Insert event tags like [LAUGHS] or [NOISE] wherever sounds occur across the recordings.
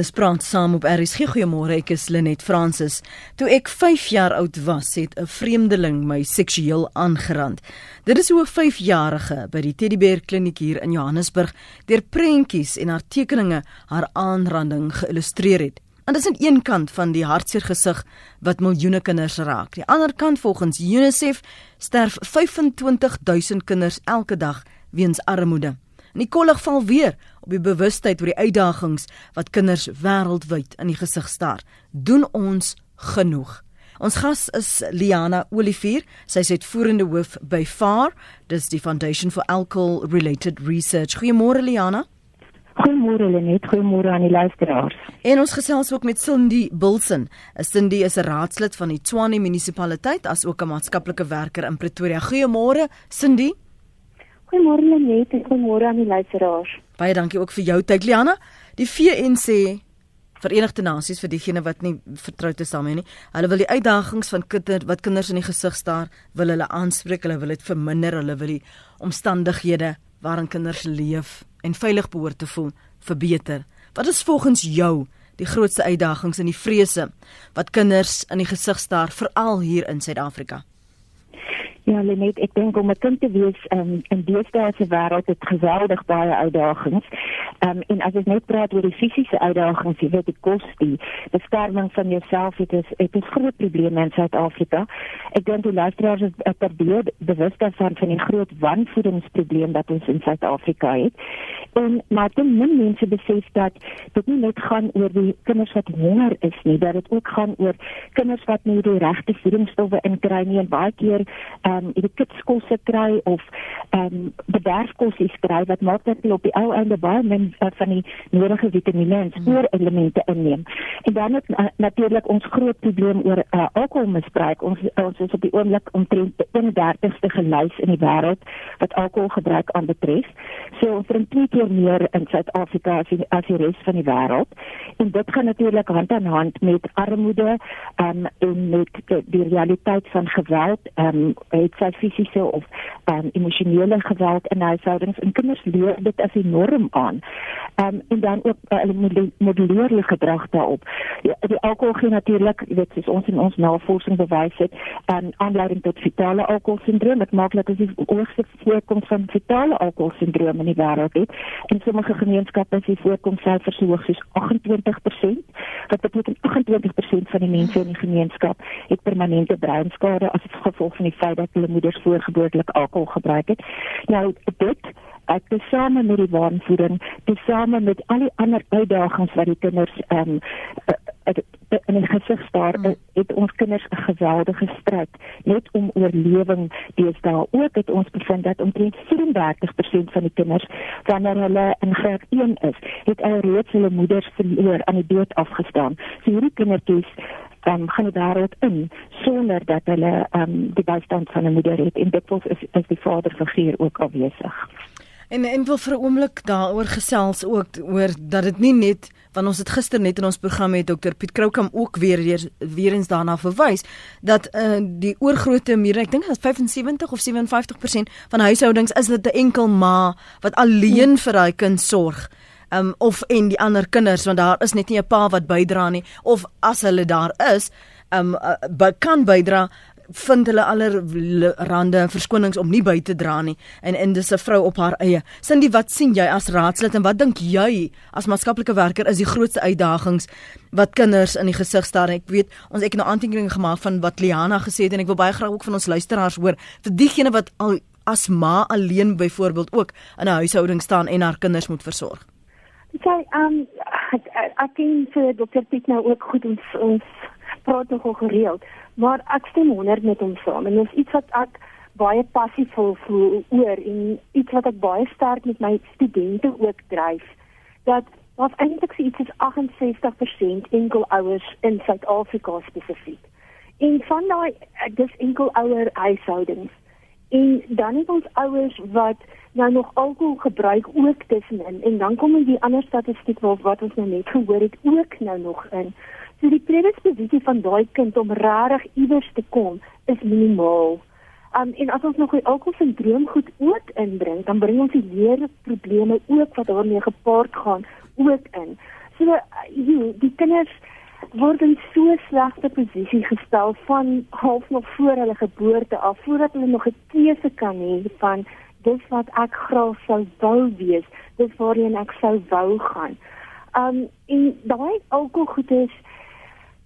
Ons praat saam op RSG. Goeiemôre, ek is Lenet Fransis. Toe ek 5 jaar oud was, het 'n vreemdeling my seksueel aangerand. Dit is hoe 'n 5-jarige by die Teddybeer Kliniek hier in Johannesburg deur prentjies en haar tekeninge haar aanranding geïllustreer het. En dit is aan een kant van die hartseer gesig wat miljoene kinders raak. Die ander kant volgens UNICEF sterf 25000 kinders elke dag weens armoede. En die kollig val weer op die bewustheid oor die uitdagings wat kinders wêreldwyd in die gesig staar. Doen ons genoeg? Ons gas is Liana Olivier. Sy is uitvoerende hoof by FAR, dis die Foundation for Alcohol Related Research. Goeiemôre Liana. Goeiemôre Lenet, goeiemôre aan die luisteraars. En ons gesels ook met Cindy Bilson. Cindy is 'n raadslid van die Tshwane munisipaliteit as ook 'n maatskaplike werker in Pretoria. Goeiemôre Cindy. Goeiemôre Lenet en goeiemôre aan die luisteraars. Baie dankie ook vir jou tyd Liana. Die VN sê Verenigde Nasies vir diegene wat nie vertroud is daarmee nie. Hulle wil die uitdagings van kinders wat kinders in die gesig staar, wil hulle aanspreek, hulle wil dit verminder, hulle wil die omstandighede waarin kinders leef en veilig behoort te voel verbeter. Wat is volgens jou die grootste uitdagings en die vrese wat kinders in die gesig staar veral hier in Suid-Afrika? Ja, Lenet, ek dink om 'n kind te wees um, in deesdae se wêreld het geweldig baie uitdagings. Um, en as ek net praat oor die fisiese uitdagings, jy weet die kos, die beskerming van jouself, dit is dit is groot probleme in Suid-Afrika. Ek dink die luisteraars is ter bewus daarvan van die groot wanvoedingsprobleem wat ons in Suid-Afrika het. En maar dan min mense besef dat dit nie net gaan oor die kinders wat honger is nie, dat dit ook gaan oor kinders wat nie die regte voedingsstowwe inkry nie en baie keer ehm um, die kitskosse kry of ehm um, bederfkosse kry wat maak dat hulle op die ou einde baie min uh, van die nodige vitamiene en spoorelemente inneem. En dan het uh, natuurlik ons groot probleem oor uh, alkoholmisbruik. Ons ons is op die oomblik omtrent die 31ste gelys in die wêreld wat alkoholgebruik aanbetref. So ons drink twee keer meer in Suid-Afrika as die, as die res van die wêreld. En dit gaan natuurlik hand aan hand met armoede um, en met die, die realiteit van geweld ehm um, het sy fisiese of um, emosionele geweld in huishoudings en kinders leer dit as 'n norm aan. Um, en dan ook uh, hulle modelleer hulle gedrag daarop. Ja, die alkohol gee natuurlik, weet jy, ons in ons navorsing bewys het, um, aanleiding tot fetale alkoholsindroom. Dit maak dat dit die hoogste voorkoms van fetale alkoholsindroom in die wêreld het. In sommige gemeenskappe is die voorkomssyfer so hoog soos 28%. Wat beteken 28% van die mense in die gemeenskap het permanente breinskade as gevolg van die feit dat hulle moeders voorgeboortelik alkohol gebruik het. Nou dit ek tesame met die waanvoeding, tesame met al die ander uitdagings wat die kinders ehm um, in die gesig staar, hmm. het ons kinders 'n geweldige stryd net om oorlewing deesdae. Ook het ons bevind dat omtrent 34% van die kinders wanneer hulle in graad 1 is, het al reeds hulle moeders verloor aan die dood afgestaan. So hierdie kindertjies um, gaan die wêreld in sonder dat hulle um, die bystand van 'n moeder het en dit is is die vaderfiguur ook afwesig. En en wil vir 'n oomblik daaroor gesels ook oor dat dit nie net want ons het gister net in ons program met dokter Piet Kroukam ook weer weer, weer eens daarna verwys dat uh, die oorgrootste meerderheid ek dink is 75 of 57% van huishoudings is dit 'n enkel ma wat alleen vir haar kind sorg. Um, of en die ander kinders want daar is net nie 'n pa wat bydra nie of as hulle daar is um uh, kan bydra vind hulle allerhande verskonings om nie by te dra nie en en dis 'n vrou op haar eie. Cindy, wat sien jy as raadslid en wat dink jy as maatskaplike werker is die grootste uitdagings wat kinders in die gesig staar? Ek weet ons ek het nou aantekeninge gemaak van wat Liana gesê het en ek wil baie graag ook van ons luisteraars hoor vir diegene wat al as ma alleen byvoorbeeld ook in 'n huishouding staan en haar kinders moet versorg. Ehm um, dink vir dokter Piet nou ook goed ons ons praat nog gereeld maar ek stem 100 met hom saam en dit is iets wat ek baie passievol voel oor en iets wat ek baie sterk met my studente ook dryf dat was eintlik so iets as 68% enkel ouers in Suid-Afrika spesifiek. En van daai dis enkel ouer huishoudings. En dan het ons ouers wat nou nog alkohol gebruik ook tussenin en dan kom die ander statistiek wat wat ons nou net gehoor het ook nou nog in. So die predisposisie van daai kind om regtig iewers te kom is minimaal. Um, en as ons nog die alkoholsindroom goed ook inbring, dan bring ons die leerprobleme ook wat daarmee gepaard gaan ook in. So jy, die kinders word in so slegte posisie gestel van half nog voor hulle geboorte af voordat hulle nog 'n keuse kan hê van dis wat ek graag sou wou wees dis waarheen ek sou wou gaan. Um en daai alkoholgoed is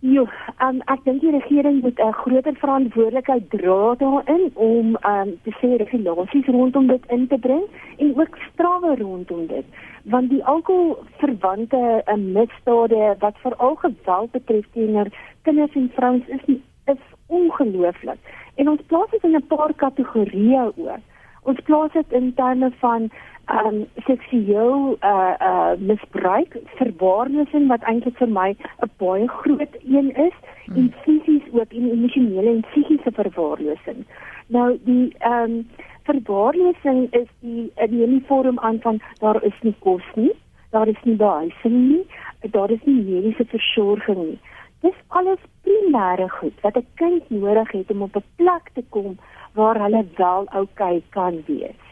Jo, um, ek dink die regering moet 'n groter verantwoordelikheid dra daarin om um te sê regulasies rondom dit in te bring en ook strawe rondom dit want die alkoholverwante uh, misdade wat veral geweld betref teenoor kinders en vrouens is is ongelooflik. En ons plaas dit in 'n paar kategorieë ook. Ons plaas dit in terme van um seksueel uh uh misbruik, verwaarlosing wat eintlik vir my 'n baie groot een is hmm. en fisies ook en emosionele en psigiese verwaarlosing. Nou die um verwaarlosing is die die uniform aan van daar is nie kos nie, daar is nie behuising nie, daar is nie mediese versorging nie. Dis alles primêre goed wat 'n kind nodig het om op 'n plek te kom waar hulle wel oukei kan wees.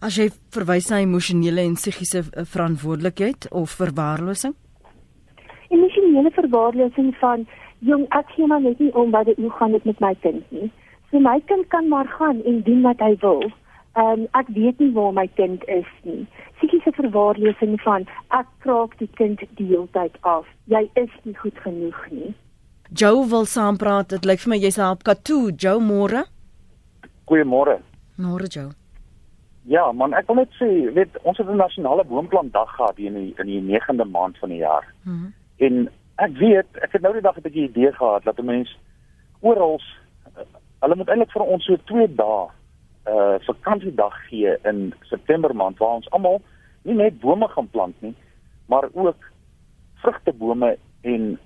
As jy verwys na emosionele en psigiese eh, verantwoordelikheid of verwaarlosing? Emosionele verwaarlosing van jong ek sien maar net nie om wat hoe gaan dit met my kind nie. So my kind kan maar gaan en doen wat hy wil. Ehm um, ek weet nie waar my kind is nie. Psigiese verwaarlosing van ek kraak die kind die hele tyd af. Jy is nie goed genoeg nie. Joe wil saampraat. Dit lyk vir my jy's op Katu. Joe môre. Goeiemôre. Môre Joe. Ja, man, ek wil net sê, weet ons het 'n nasionale boomplant dag gehad hier in die, in die 9de maand van die jaar. Mm -hmm. En ek weet, ek het nou die dag 'n bietjie idee gehad dat 'n mens oral Hulle moet eintlik vir ons so 2 dae uh vakansiedag gee in September maand waar ons almal nie net bome gaan plant nie, maar ook vrugtebome en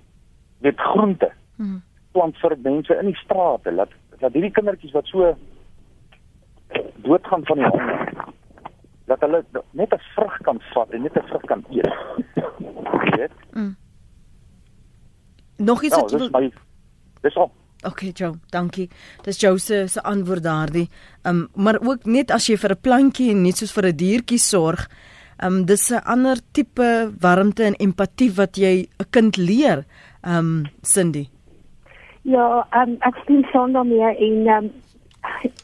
weet groente. Hmm. Plant vir mense in die strate, laat laat hierdie kindertjies wat so doodgaan van die honger dat hulle net 'n vrug kan vat en net 'n vrug kan eet. Weet? Mm. Nog iets ja, dis my dis al Okay, Joe, dankie. Dis Joe se se antwoord daardie. Ehm um, maar ook net as jy vir 'n plantjie en net soos vir 'n diertjie sorg, ehm um, dis 'n ander tipe warmte en empatie wat jy 'n kind leer. Ehm um, Cindy. Ja, ehm um, ek sien sonder meer en ehm um,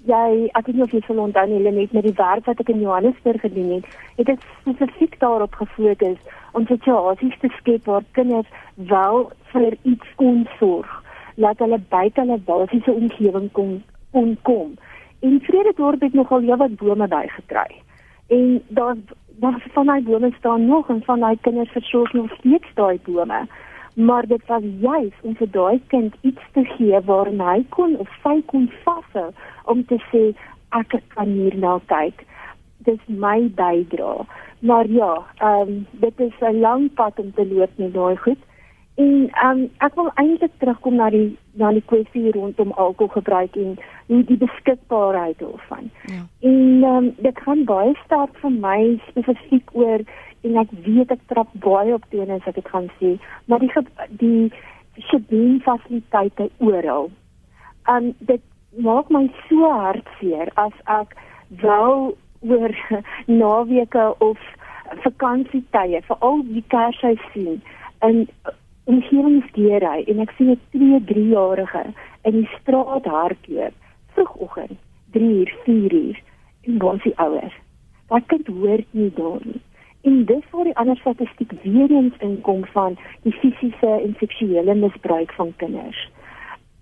jy ek nog nie so lank dan hulle net met die werk wat ek in Johannesburg gedoen het, het ek spesifiek daarop gefokus om situasies te skep waar kinders wel vir iets kon sorg laat hulle buite hulle basiese omgewing kom kon kom. En Vrededorp het nogal heelwat bome bygekry. En daar daar van daai bome staan nog en van daai kinders versorg nog steeds daai bome. Maar dit was juis om vir daai kind iets te gee waar hy kon of sy kon vashou om te sê ek kan hier na kyk. Dis my bydrae. Maar ja, ehm um, dit is 'n lang pad om te loop met daai goed. En um, ek wil eintlik terugkom na die na die kwessie rondom alkoholgebruik en hoe die beskikbaarheid daarvan. Ja. En um, dit gaan baie sterk vir my spesifiek oor en ek weet ek trap baie op teen as ek dit gaan sê, maar die die skeping fasiliteite oral. Um dit maak my so hartseer as ek wel oor [LAUGHS] naweke of vakansietye vir al die kershuis sien en omgewingsdeurry en ek sien 'n 2, 3 jarige in die straat hardloop vroegoggend 3 uur, 4 uur en ons die ouers. Wat kind hoort nie daar nie. En dis waar die ander statistiek weer eens inkom van die fisiese en seksuele misbruik van kinders.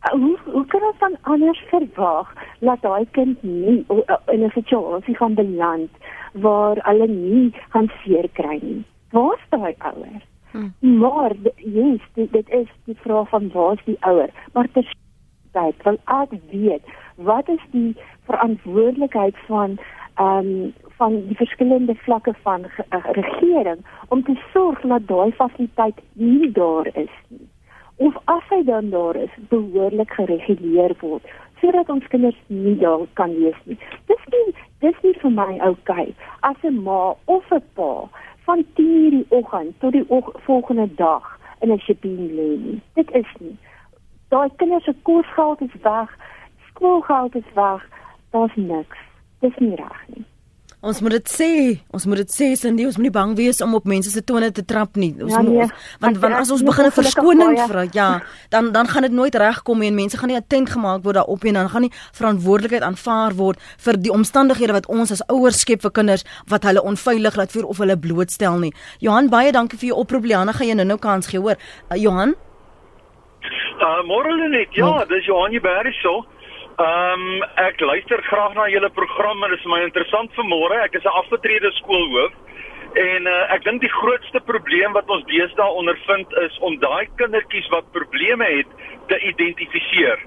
Uh, hoe hoe kan ons van anders verwag dat daai kind nie in 'n situasie gaan beland waar hulle nie gaan seer kry nie? Waar is daai ouers? Hmm. Maar yes, dit, dit is die vraag van waar is die ouer? Maar terselfdertyd wil ek weet, wat is die verantwoordelikheid van ehm um, van die verskillende vlakke van uh, regering om te sorg dat daai fasiliteit nie daar is nie. Of as hy dan daar is, behoorlik gereguleer word sodat ons kinders nie daar kan wees nie. Dis nie dis nie vir my oukei okay. as 'n ma of 'n pa van 10:00 die oggend tot die volgende dag in 'n shipping lê nie. Dit is nie. Daai kinders se kosgeld is weg, skoolgeld is weg, daar's niks. Dis nie reg nie. Ons moet dit sê, ons moet dit sê Cindy, ons moenie bang wees om op mense se tone te trap nie. Ons ja, nee, moet want want as ons begin 'n verskoning vra, ja, dan dan gaan dit nooit regkom en mense gaan nie attent gemaak word daarop en dan gaan nie verantwoordelikheid aanvaar word vir die omstandighede wat ons as ouers skep vir kinders wat hulle onveilig laat voel of hulle blootstel nie. Johan, baie dankie vir jou oproep. Liana, gaan jy nou-nou kans gee, hoor. Uh, Johan? Uh môre net. Ja, dis Johan Jeberi so. Ehm um, ek luister graag na julle program en dit is my interessant vanmôre. Ek is 'n afgetrede skoolhoof en uh, ek dink die grootste probleem wat ons deesdae ondervind is om daai kindertjies wat probleme het te identifiseer.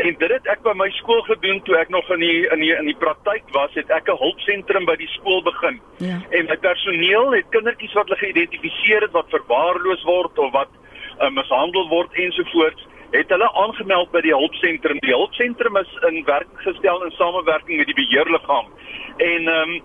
En dit het ek by my skool gedoen toe ek nog in die in die in die praktyk was, het ek 'n hulpsentrum by die skool begin. Ja. En my personeel het kindertjies wat hulle geïdentifiseer het wat verwaarloos word of wat uh, mishandel word ensovoorts het hulle aangemeld by die hulpsentrum. Die hulpsentrum is in werking gestel in samewerking met die beheerliggaam. En ehm um,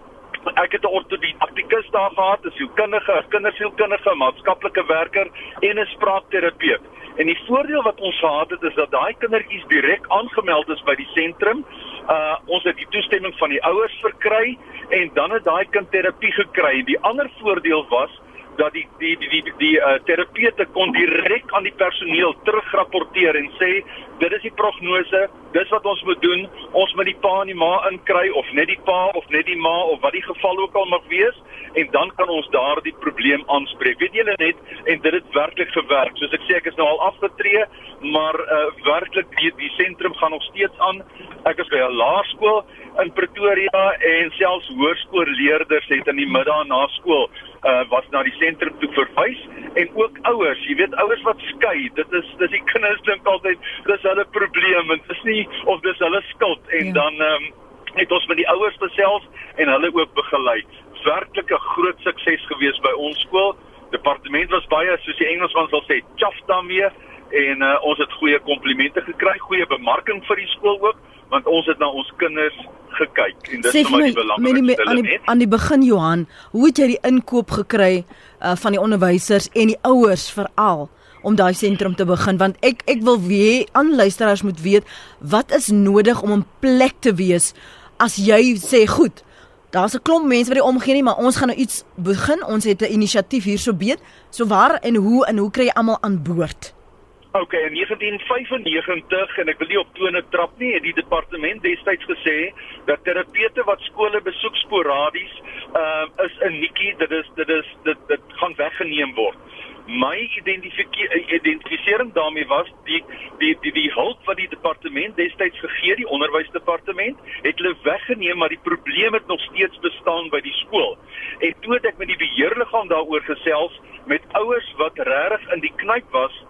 ek het 'n ortodidaktikus daar gehad, 'n sielkundige, 'n kindersielkundige, maatskaplike werker en 'n spraakterapeut. En die voordeel wat ons gehad het is dat daai kindertjies direk aangemeld is by die sentrum. Uh ons het die toestemming van die ouers verkry en dan het daai kind terapie gekry. Die ander voordeel was dat die die die die, die, die uh, terapeute kon direk aan die personeel terugrapporteer en sê dit is die prognose, dis wat ons moet doen. Ons moet die pa en die ma inkry of net die pa of net die ma of wat die geval ook al mag wees en dan kan ons daardie probleem aanspreek. Weet julle net en dit het werklik gewerk. Soos ek sê ek is nou al afgetree, maar uh werklik die die sentrum gaan nog steeds aan. Ek is by 'n laerskool in Pretoria en selfs hoërskoolleerders het in die middag na skool uh was na die sentrum toe verwys en ook ouers, jy weet ouers wat skei, dit is dis die kinders dink altyd dis hulle probleem en dis nie of dis hulle skuld en ja. dan um, het ons met die ouers gesels en hulle ook begelei. Werklik 'n groot sukses gewees by ons skool. Departement was baie soos die Engelsman sal sê, chuffed daarmee en uh, ons het goeie komplimente gekry, goeie bemarking vir die skool ook want ons het na ons kinders gekyk en dis vir my die belangrikste aan die aan die begin Johan, hoe het jy die inkoop gekry uh, van die onderwysers en die ouers veral om daai sentrum te begin want ek ek wil weer aan luisteraars moet weet wat is nodig om 'n plek te wees as jy sê goed Daar's 'n klomp mense wat die omgee nie, maar ons gaan nou iets begin. Ons het 'n inisiatief hierso beet. So waar en hoe en hoe kry jy almal aan boord? Okay, in 1995 en ek wil nie op tone trap nie, het die departement destyds gesê dat terapeute wat skole besoek sporadies, ehm uh, is 'n nikkie, dit is dit is dit dit gaan weggeneem word. My identifisering daarmee was die die die die hulp wat die departement destyds gegee, die onderwysdepartement, het hulle weggeneem, maar die probleem het nog steeds bestaan by die skool. En toe het ek met die beheerliggaam daaroor gesels met ouers wat regtig in die knyp was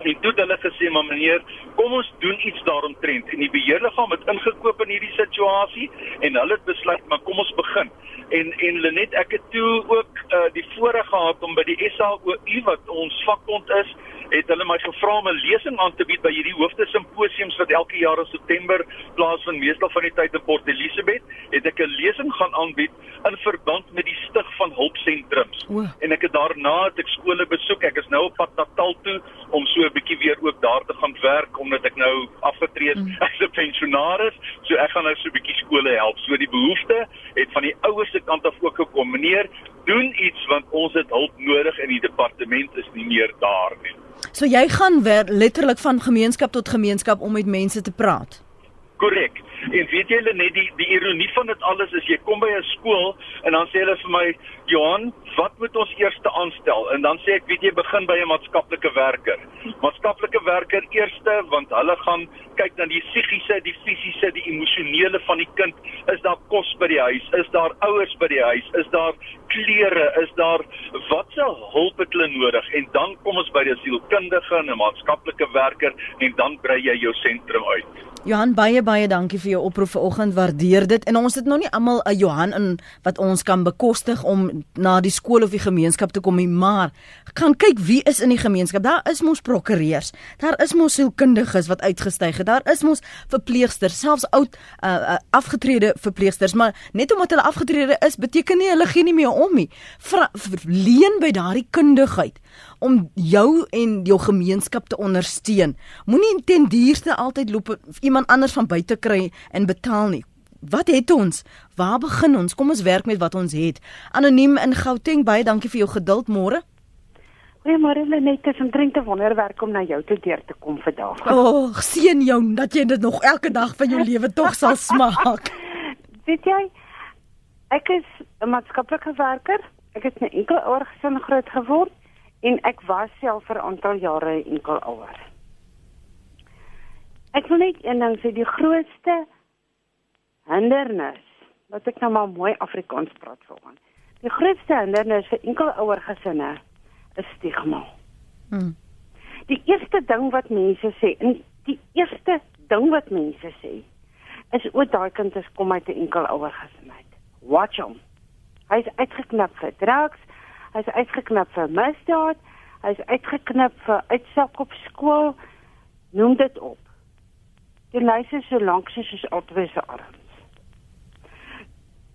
En toe het hulle gesê, "Maar meneer, kom ons doen iets daaromtrent." En die beheerliggaam het ingekoop in hierdie situasie en hulle het besluit, "Maar kom ons begin." En en Lenet, ek het toe ook uh, die voorreg gehad om by die SAOU wat ons vakbond is, het hulle my gevra om 'n lesing aan te bied by hierdie hoofde simposiums wat elke jaar in September plaasvind, meestal van die tyd in Port Elizabeth, het ek 'n lesing gaan aanbied in verband met die stig van hulpsentrums. En ek het daarna het ek skole besoek. Ek is nou op pad Natal toe om so 'n bietjie weer ook daar te gaan werk omdat ek nou afgetree mm. [LAUGHS] as 'n pensionaris. So ek gaan nou so 'n bietjie skole help. So die behoefte het van die ouers se kant af ook gekom. Meneer, doen iets want ons het hulp nodig en die departement is nie meer daar nie. So jy gaan letterlik van gemeenskap tot gemeenskap om met mense te praat. Korrek. En weet jy net die die ironie van dit alles is jy kom by 'n skool en dan sê hulle vir my Johan, wat moet ons eers aanstel? En dan sê ek, weet jy, begin by 'n maatskaplike werker. Maatskaplike werker eerste want hulle gaan kyk na die psigiese, die fisiese, die emosionele van die kind. Is daar kos by die huis? Is daar ouers by die huis? Is daar klere? Is daar watse hulp het hulle nodig? En dan kom ons by die sielkundige en 'n maatskaplike werker en dan brei jy jou sentrum uit. Johan baie baie dankie vir jou oproep vanoggend. Waardeer dit. En ons het nog nie almal 'n Johan in wat ons kan bekostig om na die of die gemeenskap te kom nie, maar gaan kyk wie is in die gemeenskap. Daar is mos prokureurs. Daar is mos sielkundiges wat uitgestyg het. Daar is mos verpleegsters, selfs oud uh, uh, afgetrede verpleegsters, maar net omdat hulle afgetrede is, beteken nie hulle gee nie meer om nie. Verleen by daardie kundigheid om jou en jou gemeenskap te ondersteun. Moenie ten duurste altyd loop iemand anders van buite kry en betaal nie. Wat het ons? Waar begin ons? Kom ons werk met wat ons het. Anoniem in Gauteng, baie dankie vir jou geduld môre. Goeiemôre Lenet, dit is 'n drente wonderwerk om na jou toe deur te kom vandag. [LAUGHS] O, oh, seën jou dat jy dit nog elke dag van jou lewe tog sal smaak. [LAUGHS] Weet jy, ek is 'n maatskaplike werker. Ek het 'n enkel ouer gesin groot geword en ek was self vir 'n aantal jare enkel ouer. Ek wil net een ding sê, die grootste hindernis wat ek nou maar mooi Afrikaans praat volgens. Die grootste hindernis vir enkel ouer gesinne is stigma. Hmm. Die eerste ding wat mense sê, en die eerste ding wat mense sê, is o, daai kind is kom uit 'n enkel ouer gesin uit. Watch hom. Hy's uitgeknap vir drugs, hy's uitgeknap vir misdaad, hy's uitgeknap vir uitsak op skool. Noem dit op. Die lyse so lank soos altyd se arms.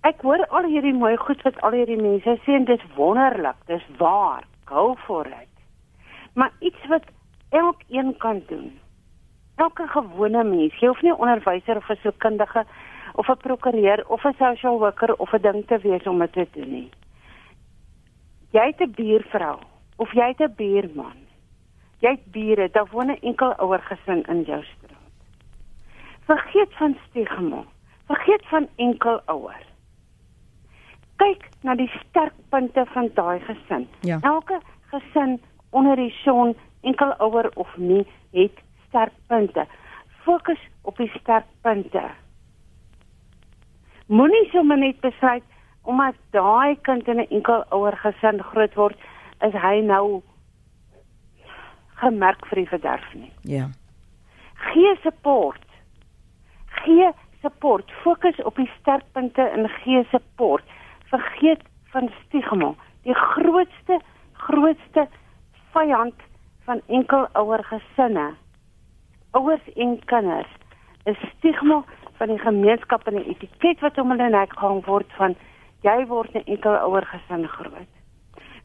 Ek hoor al hierdie mooi goed wat al hierdie mense sê en dit is wonderlik, dis waar. Go for it. Maar iets wat elkeen kan doen. Elke gewone mens, jy hoef nie onderwyser of 'n sielkundige of 'n prokureur of 'n social worker of 'n ding te wees om dit te doen nie. Jy het 'n buurvrou of jy het 'n buurman. Jy het bure, daar woon 'n enkel ouer gesin in jou straat. Vergeet van stigma. Vergeet van enkel ouer. Kyk na die sterkpunte van daai gesin. Ja. Elke gesin onder die son, enkel ouer of nie, het sterkpunte. Fokus op die sterkpunte. Moenie sommer net besluit omdat daai kind in 'n enkel ouer gesin groot word, is hy nou gemerk vir die verderf nie. Ja. Gee support. Gee support. Fokus op die sterkpunte en gee support. Vergeet van stigma. Die grootste grootste vyand van enkel ouer gesinne. Ouers en kinders is stigma van die gemeenskap en die etiket wat om hulle nek gehang word van jy word 'n enkel ouer gesin groot.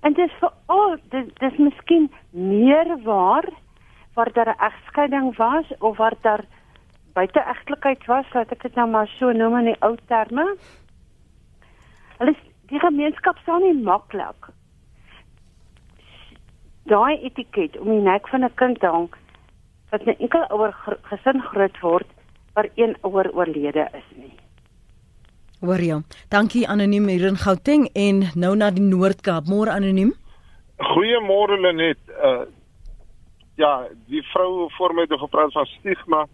En dis vir al dis dis miskien meer waar waar daar 'n egskeiding was of waar daar buiteegtelikheid was, laat ek dit nou maar so noem in die ou terme. Hulle die gemeenskap sou nie maklik daai etiket om die nek van 'n kind hang wat 'n enkel ouer gesin groot word waar een ouer oorlede is nie. Hoor jy? Dankie anoniem hier in Gauteng en nou na die Noord-Kaap. Môre anoniem. Goeiemôre Lenet. Uh ja, die vrou voor my het gepraat van stigma.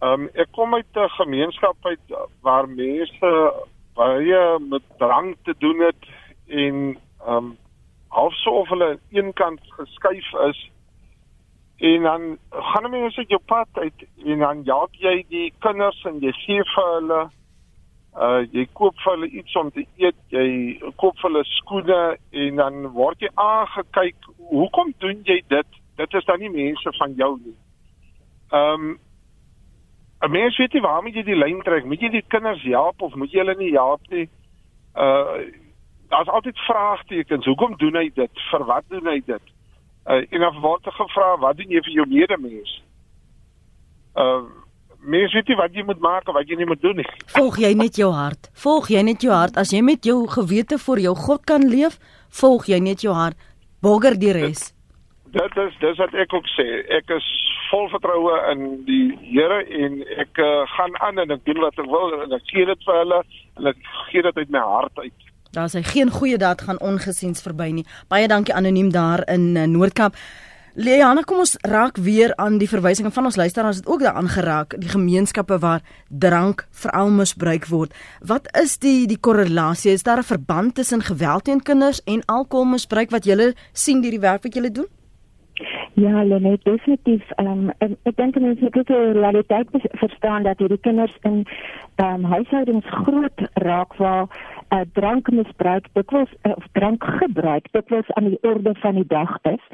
Um ek kom uit 'n gemeenskap uit waar mense baie met drank te doen het en um halfsoof hulle een kant geskuif is en dan gaan mense uit jou pad uit en dan jaag jy die kinders en jy gee vir hulle uh jy koop vir hulle iets om te eet, jy koop vir hulle skoene en dan word jy aangekyk, hoekom doen jy dit? Dit is dan nie mense van jou nie. Um 'n mens weet nie waarom jy die lyn trek, moet jy die kinders help of moet jy hulle nie help nie? Uh daar's altyd vraagtekens, hoekom doen hy dit? Vir wat doen hy dit? Uh en dan word gevra, wat doen jy vir jou medemens? Uh mens weet nie wat jy moet maak of wat jy nie moet doen nie. Volg jy net jou hart. Volg jy net jou hart. As jy met jou gewete voor jou God kan leef, volg jy net jou hart. Bogger die res. Dit is dis wat ek ook sê. Ek is vol vertroue in die Here en ek uh, gaan aan en ek doen wat ek wil en ek gee dit vir hulle en ek gee dit uit my hart uit. Daar is geen goeie daad gaan ongesiens verby nie. Baie dankie anoniem daar in uh, Noordkamp. Leana, kom ons raak weer aan die verwysinge van ons luisteraars het ook daaraan geraak, die gemeenskappe waar drank veral misbruik word. Wat is die die korrelasie? Is daar 'n verband tussen geweld teen kinders en alkoholmisbruik wat julle sien deur die werk wat julle doen? Ja, Lenet, definitief. Um, ek dink mense moet die realiteit verstaan dat hierdie kinders in um, huishoudings groot raak waar uh, drankmisbruik dikwels uh, of drankgebruik dikwels aan die orde van die dag is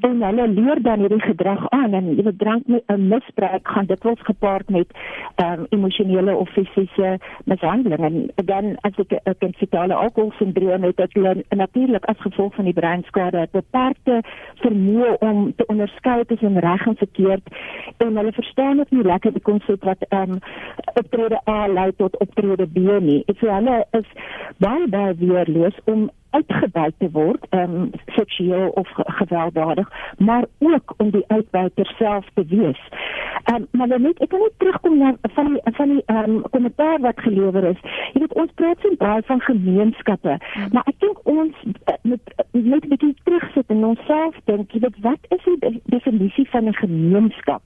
en hulle leer dan hierdie gedrag aan en jy weet drankmisbruik uh, gaan dikwels gepaard met um, emosionele of fisiese mishandeling en dan as ek 'n uh, fetale alkoholsindroom het dit natuurlik as gevolg van die breinskade beperkte vermoë om te onderskei tussen reg en verkeerd en hulle verstaan ook nie lekker die konsep wat ehm um, optrede A lei tot optrede B nie. Dit so hulle is baie baie weerloos om uitgebuit te word, ehm um, seksueel of gewelddadig, maar ook om die uitbuiter self te wees. Ehm um, maar net ek kan net terugkom na van die van die ehm um, kommentaar wat gelewer is. Jy weet ons praat so baie van gemeenskappe, hmm. maar ek dink ons uh, moet net 'n bietjie terugsit en onsself dink, jy weet wat is die definisie van 'n gemeenskap?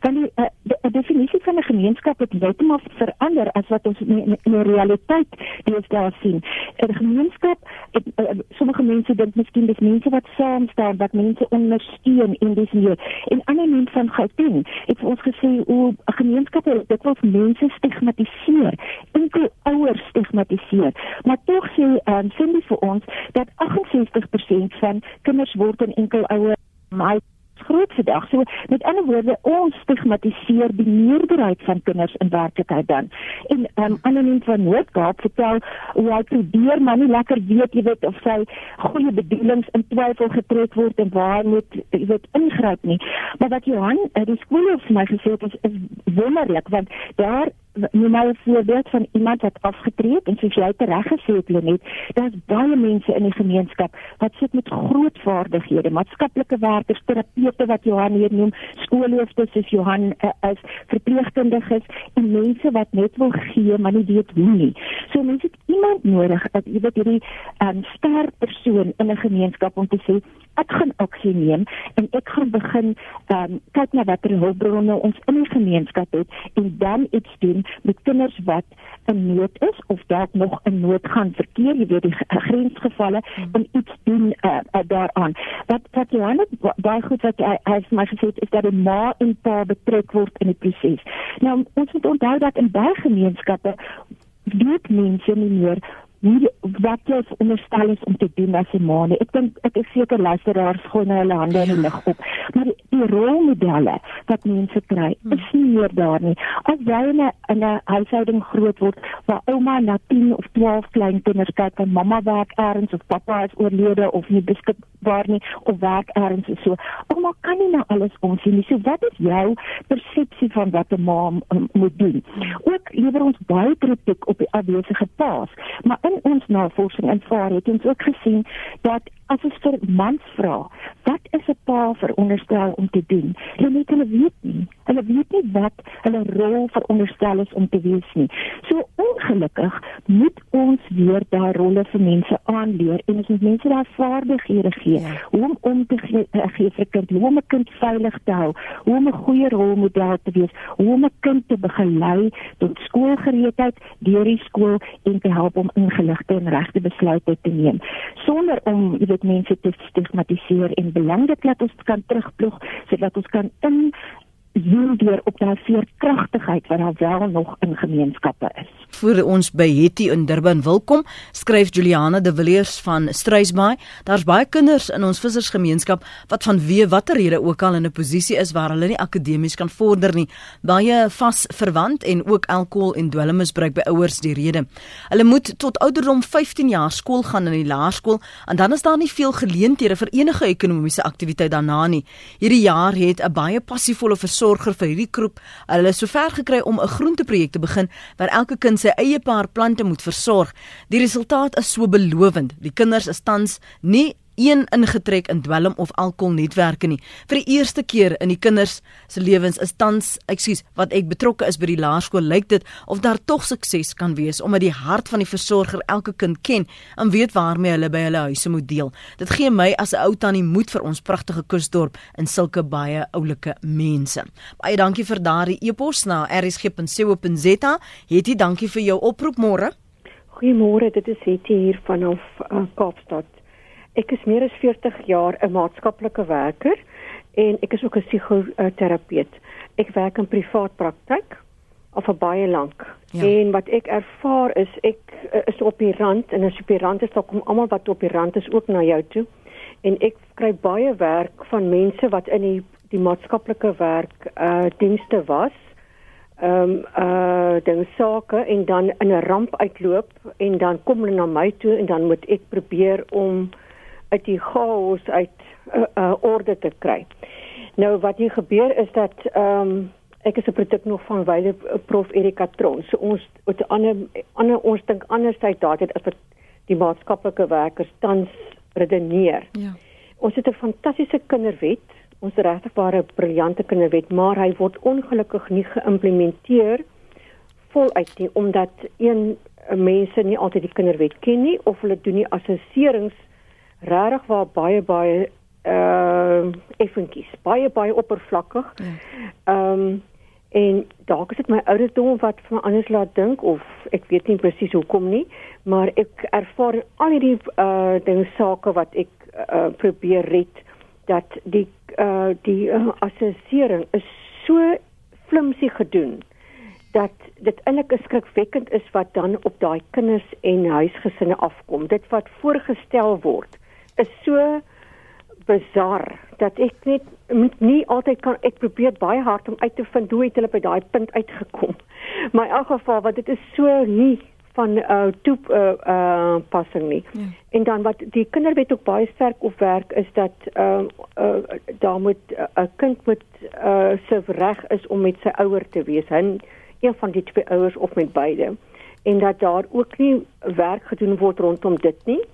Want die, uh, die definisie van 'n gemeenskap het heeltemal verander as wat ons in, in, in die realiteit deesdae sien. 'n Gemeenskap het uh, sommige mense dink miskien dis mense wat saam staan, wat mense ondersteun en dis hier. En ander mense van Gauteng het vir ons gesê hoe 'n gemeenskap dit wil mense stigmatiseer, enkel ouers stigmatiseer. Maar tog sê ehm um, sê dit vir ons dat 68% van kinders word in enkel ouer maar groot vandag. So met ander woorde, ons stigmatiseer die meerderheid van kinders in werklikheid dan. En um, anoniem van Noord-Kaap vertel hoe hy probeer maar nie lekker weet jy weet of sy goeie bedoelings in twyfel getrek word en waar moet jy weet ingryp nie. Maar wat Johan, eh, die skool het vir my gesê is, is wonderlik want daar nou maar 'n voorbeeld van iemand wat afgetree het en soos jy reg gesê het Lenet, daar's baie mense in die gemeenskap wat sit met groot vaardighede, maatskaplike werkers, terapeute wat Johan hier noem, skoolhoofde soos Johan uh, as verpleegkundiges en mense wat net wil gee maar nie weet hoe nie. So mense het iemand nodig dat jy weet hierdie um, sterk persoon in 'n gemeenskap om te sê ek gaan aksie neem en ek gaan begin um, kyk na watter hulpbronne ons in die gemeenskap het en dan iets doen met kinders wat in nood is of dalk nog in nood gaan verkeer, jy weet die grensgevalle hmm. en iets doen uh, uh, daaraan. Wat wat Johannes baie goed wat hy hy het my gesê is dat die ma en pa betrek word in die proses. Nou ons moet onthou dat in baie gemeenskappe weet mense nie meer hoe wat jy onderstel is om te doen as 'n ma. Ek dink ek is seker luisteraars gooi nou hulle hande in die lug op. Maar die, die rolmodelle wat mense kry, hmm. is nie meer daar nie. As jy in 'n in 'n huishouding groot word waar ouma na 10 of 12 klein kinders kyk en mamma werk eers of pappa is oorlede of nie beskikbaar nie of werk eers en so. Ouma kan nie nou alles omsien nie. So wat is jou persepsie van wat 'n ma moet doen? Ook lewer ons baie kritiek op die afwesige paas, maar in ons navorsing in vaar het ons ook gesien dat as ons vir mans vra, wat is 'n pa veronderstel om te doen? Hulle net hulle weet nie. Hulle weet nie wat hulle rol veronderstel is om te wees nie. So ongelukkig moet ons weer daai rolle vir mense aanleer en ons moet mense daai vaardighede gee ja. om om te gee, uh, gee vir kind, hoe om 'n kind veilig te hou, hoe om 'n goeie rolmodel te wees, hoe om 'n kind te begelei tot skoolgereedheid deur die skool en te help om ingeligte en regte besluite te neem sonder om jy weet mense te stigmatiseer en belangrik dat ons kan terugploeg sodat ons kan in zien weer op daai veerkragtigheid wat daar wel nog in gemeenskappe is. Voor ons by Hetty in Durban wil kom, skryf Juliana de Villiers van Struisbaai, daar's baie kinders in ons vissersgemeenskap wat van wie watter rede ook al in 'n posisie is waar hulle nie akademies kan vorder nie, baie vas verwant en ook alkohol en dwelmmisbruik by ouers die rede. Hulle moet tot ouderdom 15 jaar skool gaan in die laerskool en dan is daar nie veel geleenthede vir enige ekonomiese aktiwiteit daarna nie. Hierdie jaar het 'n baie passievolle versorger vir hierdie groep. Hulle is sover gekry om 'n groenteprojek te begin waar elke kind sy eie paar plante moet versorg. Die resultaat is so belovend. Die kinders is tans nie een ingetrek in dwelm of alkoholnetwerke nie. Vir die eerste keer in die kinders se lewens is tans, ekskuus, wat ek betrokke is by die laerskool, lyk dit of daar tog sukses kan wees omdat die hart van die versorger elke kind ken en weet waarmee hulle by hulle huise moet deel. Dit gee my as 'n ou tannie moed vir ons pragtige kusdorp en sulke baie oulike mense. Baie dankie vir daardie e-pos na rsg.co.za. Hetie, dankie vir jou oproep môre. Goeiemôre, dit is Hetie hier vanaf uh, Kaapstad. Ek is meer as 40 jaar 'n maatskaplike werker en ek is ook 'n psigoterapeut. Ek werk in privaat praktyk al vir baie lank. Ja. En wat ek ervaar is ek uh, is op die rand en as op die rand is dan kom almal wat op die rand is ook na jou toe. En ek kry baie werk van mense wat in die die maatskaplike werk uh dienste was. Ehm um, uh dinge sake en dan in 'n ramp uitloop en dan kom hulle na my toe en dan moet ek probeer om uit die chaos uit uh, uh, orde te kry. Nou wat hier gebeur is dat ehm um, ek is 'n produk nog van Wyle Prof Erika Tron. So ons met 'n ander ander ons dink anders tyd daardie as wat die maatskaplike werkers tans redeneer. Ja. Ons het 'n fantastiese kinderwet, ons regtig ware briljante kinderwet, maar hy word ongelukkig nie geïmplementeer voluit nie omdat een mense nie altyd die kinderwet ken nie of hulle doen nie assesserings regtig waar baie baie uh effentjies baie baie oppervlakkig. Ja. Ehm um, en dalk is dit my ouderdom wat vir my anders laat dink of ek weet nie presies hoekom nie, maar ek ervaar al hierdie uh dinge sake wat ek uh probeer red dat die uh die uh, assessering is so flimsy gedoen dat dit eintlik skrikwekkend is wat dan op daai kinders en huisgesinne afkom. Dit wat voorgestel word is so bizar dat ek net moet nie altyd kan ek probeer baie hard om uit te vind hoe het hulle by daai punt uitgekom. [LAUGHS] Maar in elk geval wat dit is so nie van uh toe uh, uh passing nie. Ja. En dan wat die kinderwet ook baie sterk op werk is dat uh uh daar moet 'n uh, kind moet uh se reg is om met sy ouer te wees. Hy een van die twee ouers of met beide en dat daar ook nie werk gedoen word rondom dit nie.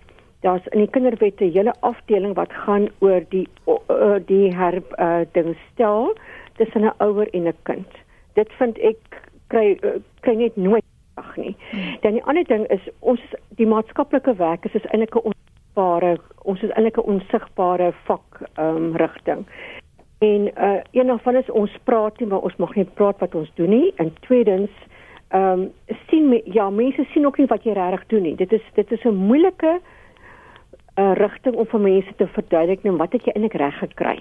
Daar's in die kinderwette 'n hele afdeling wat gaan oor die uh, die her uh, ding stel tussen 'n ouer en 'n kind. Dit vind ek kry uh, kry net nooit ag nie. Hmm. Dan die ander ding is ons die maatskaplike werkers is eintlik 'n onsigbare ons is eintlik 'n onsigbare vak ehm um, rigting. En uh een van is ons praat nie, maar ons mag nie praat wat ons doen nie. En tweedens, ehm um, sien me, ja, mense sien ook nie wat jy regtig doen nie. Dit is dit is 'n moeilike uh rigting om vir mense te verduidelik nou wat jy eintlik reg gekry.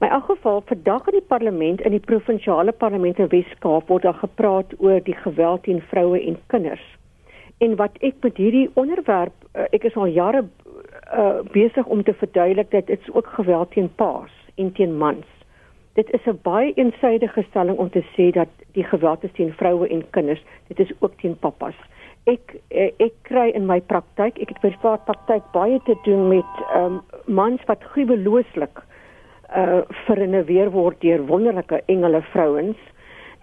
My in geval vandag in die parlement in die provinsiale parlement in Wes-Kaap word daar gepraat oor die geweld teen vroue en kinders. En wat ek met hierdie onderwerp uh, ek is al jare uh besig om te verduidelik dat dit ook geweld teen paas en teen mans. Dit is 'n baie eensidedige stelling om te sê dat die geweld is teen vroue en kinders, dit is ook teen pappas. Ek eh, ek kry in my praktyk, ek het privaat praktyk baie te doen met ehm um, mans wat gruwelooslik uh verneweer word deur wonderlike engele vrouens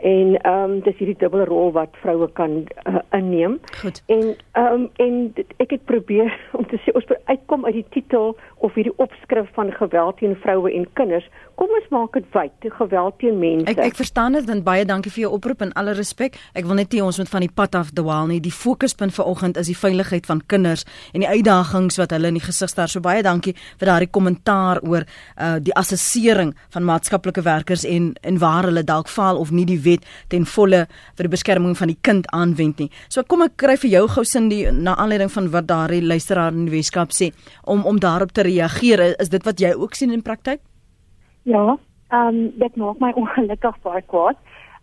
en ehm um, dis hierdie dubbele rol wat vroue kan uh, inneem. Goed. En ehm um, en ek het probeer [LAUGHS] om te sê ons uitkom uit die titel of hierdie opskrif van geweld teen vroue en kinders. Kom ons maak dit wyd, geweld teen mense. Ek ek verstaan dit en baie dankie vir jou oproep en alle respek. Ek wil net hê ons moet van die pad af dwaal nie. Die fokuspunt vanoggend is die veiligheid van kinders en die uitdagings wat hulle in die gesig staar. So baie dankie vir daardie kommentaar oor uh die assessering van maatskaplike werkers en en waar hulle dalk faal of nie die wet ten volle vir die beskerming van die kind aanwend nie. So kom ek kry vir jou gou sin die na aanleiding van wat daardie luisteraar in die Weskaap sê om om daarop te reageer. Is dit wat jy ook sien in praktyk? Ja, ehm um, dit maak my [LAUGHS] ongelukkig baie kwaad.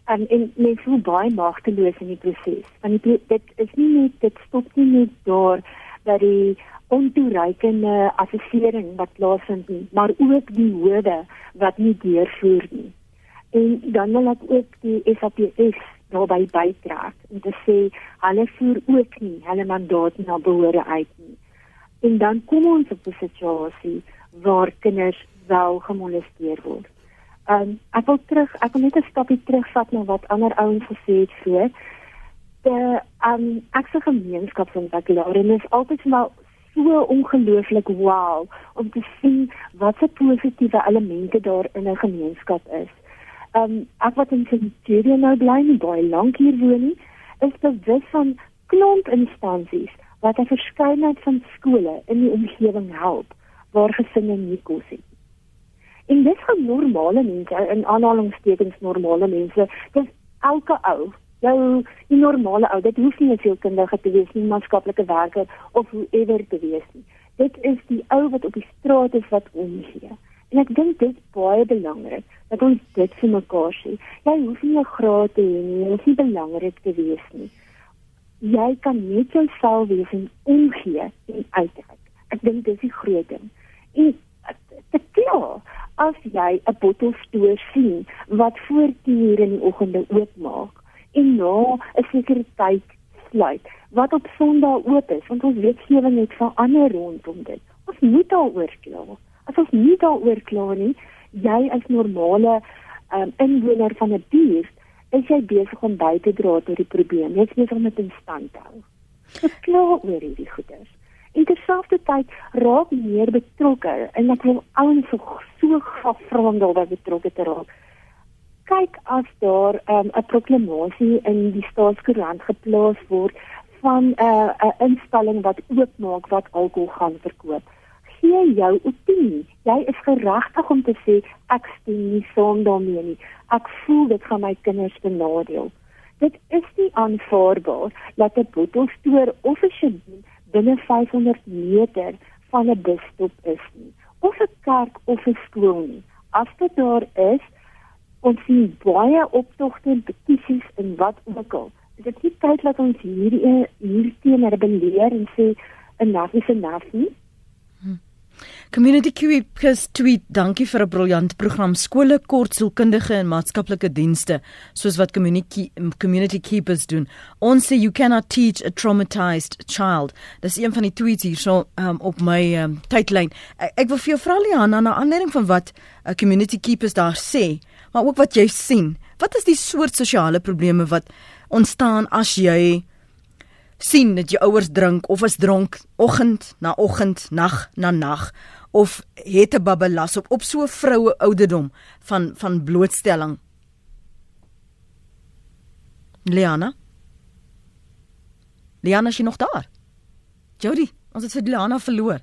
Um, en mens voel baie magteloos in die proses. Want dit is nie net dit stop nie net daar dat die ontoereikende assessering wat plaasvind nie, maar ook die woorde wat nie deurvoer nie en dan wil ek ook die SAPS daarbey bytrek om te sê hulle voer ook nie hulle mandaat na behoore uit nie. En dan kom ons op 'n situasie waar kinders wel gemolesteer word. Um ek wil terug, ek wil net 'n stapie terugvat na wat ander ouens gesê het voor. Die um ek se gemeenskapsontwikkelaar en is altyd maar so ongelooflik wow om te sien wat se positiewe elemente daar in 'n gemeenskap is um, ek wat in Pretoria nou bly en baie lank hier woon nie, is bewus van klomp instansies wat 'n verskeidenheid van skole in die omgewing help waar gesinne nie kos het. En dit gaan normale mense in aanhalingstekens normale mense, dis elke ou jou die normale ou, dit hoef nie 'n sielkundige te wees nie, maatskaplike werker of whoever te wees nie. Dit is die ou wat op die straat is wat omgee. En ek dink dit is baie belangrik dat ons dit vir mekaar sê. Jy hoef nie 'n graad te hê nie, dit is nie belangrik te wees nie. Jy kan net jouself wees en omgee en uitreik. Ek dink dis die groot ding. En te klaar as jy 'n bottel stoor sien wat voor 10:00 in die oggende oopmaak en na 'n sekere tyd sluit wat op Sondag oop is want ons wetgewing het verander rondom dit. Ons moet daaroor kla. As ons nie daaroor kla nie, jy as normale um, inwoner van 'n buurt is jy besig om by te dra tot die probleem. Jy is besig om dit in stand te hou. Klaar oor hierdie goeders. En terselfdertyd raak meer betrokke en ek wil ouens so so graag vra om daarbey betrokke te raak kyk as daar um, 'n um, proklamasie in die staatskoerant geplaas word van 'n uh, 'n instelling wat oopmaak wat alkohol gaan verkoop. Gee jou opinie. Jy is geregtig om te sê ek stem nie saam daarmee nie. Ek voel dit gaan my kinders benadeel. Dit is nie aanvaarbaar dat 'n bottelstoer of 'n shedien binne 500 meter van 'n busstop is nie. Of 'n kerk of 'n skool nie. As dit daar is, ons sien baie optogte en petisies en wat ook al. Dit is nie tyd dat ons hierdie hier teenoor beleer en sê 'n nafie se nafie. Hm. Community Keepers tweet dankie vir 'n briljant program skole kort sielkundige en maatskaplike dienste soos wat community community keepers doen. Ons sê you cannot teach a traumatized child. Dis een van die tweets hier so um, op my um, tydlyn. Ek, ek wil vir jou vra Liana na aanleiding van wat uh, community keepers daar sê maar ook wat jy sien. Wat is die soort sosiale probleme wat ontstaan as jy sien dat jou ouers drink of is dronk oggend na oggend, nag na nag of het 'n babbelas op op so vroue ouderdom van van blootstelling. Liana? Liana is jy nog daar? Jody, ons het vir Liana verloor.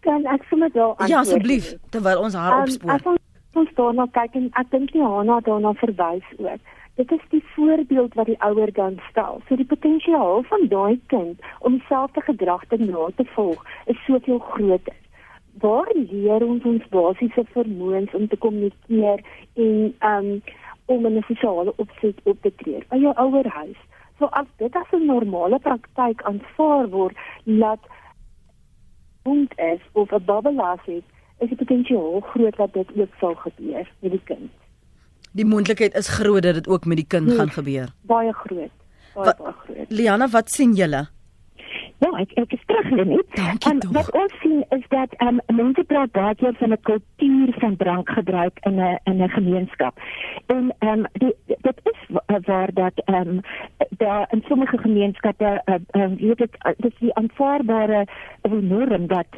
Kan ek sommer daar antwoord? Ja, asseblief, terwyl ons haar um, opspoor ons daarna kyk en ek dink nie Hanna daarna verwys ook. Dit is die voorbeeld wat die ouer dan stel. So die potensiaal van daai kind om dieselfde gedrag te na te volg is soveel groter. Waar leer ons ons basiese vermoëns om te kommunikeer en um om 'n sosiale opset op te tree by jou ouerhuis? So as dit as 'n normale praktyk aanvaar word, laat punt is of 'n babbelaar sê is die potensiaal groot dat dit ook sal gebeur met die kind. Die moontlikheid is groot dat dit ook met die kind nee, gaan gebeur. Baie groot. Baie, wat, baie groot. Liana, wat sien julle? Ja, ek ek is terug net. Um, wat ons sien is dat um, mense praat baie keer van 'n kultuur van drankgebruik in 'n in 'n gemeenskap. En ehm um, dit is waar dat ehm um, daar in sommige gemeenskappe ehm uh, um, weet dit dis die aanvaarbare norm dat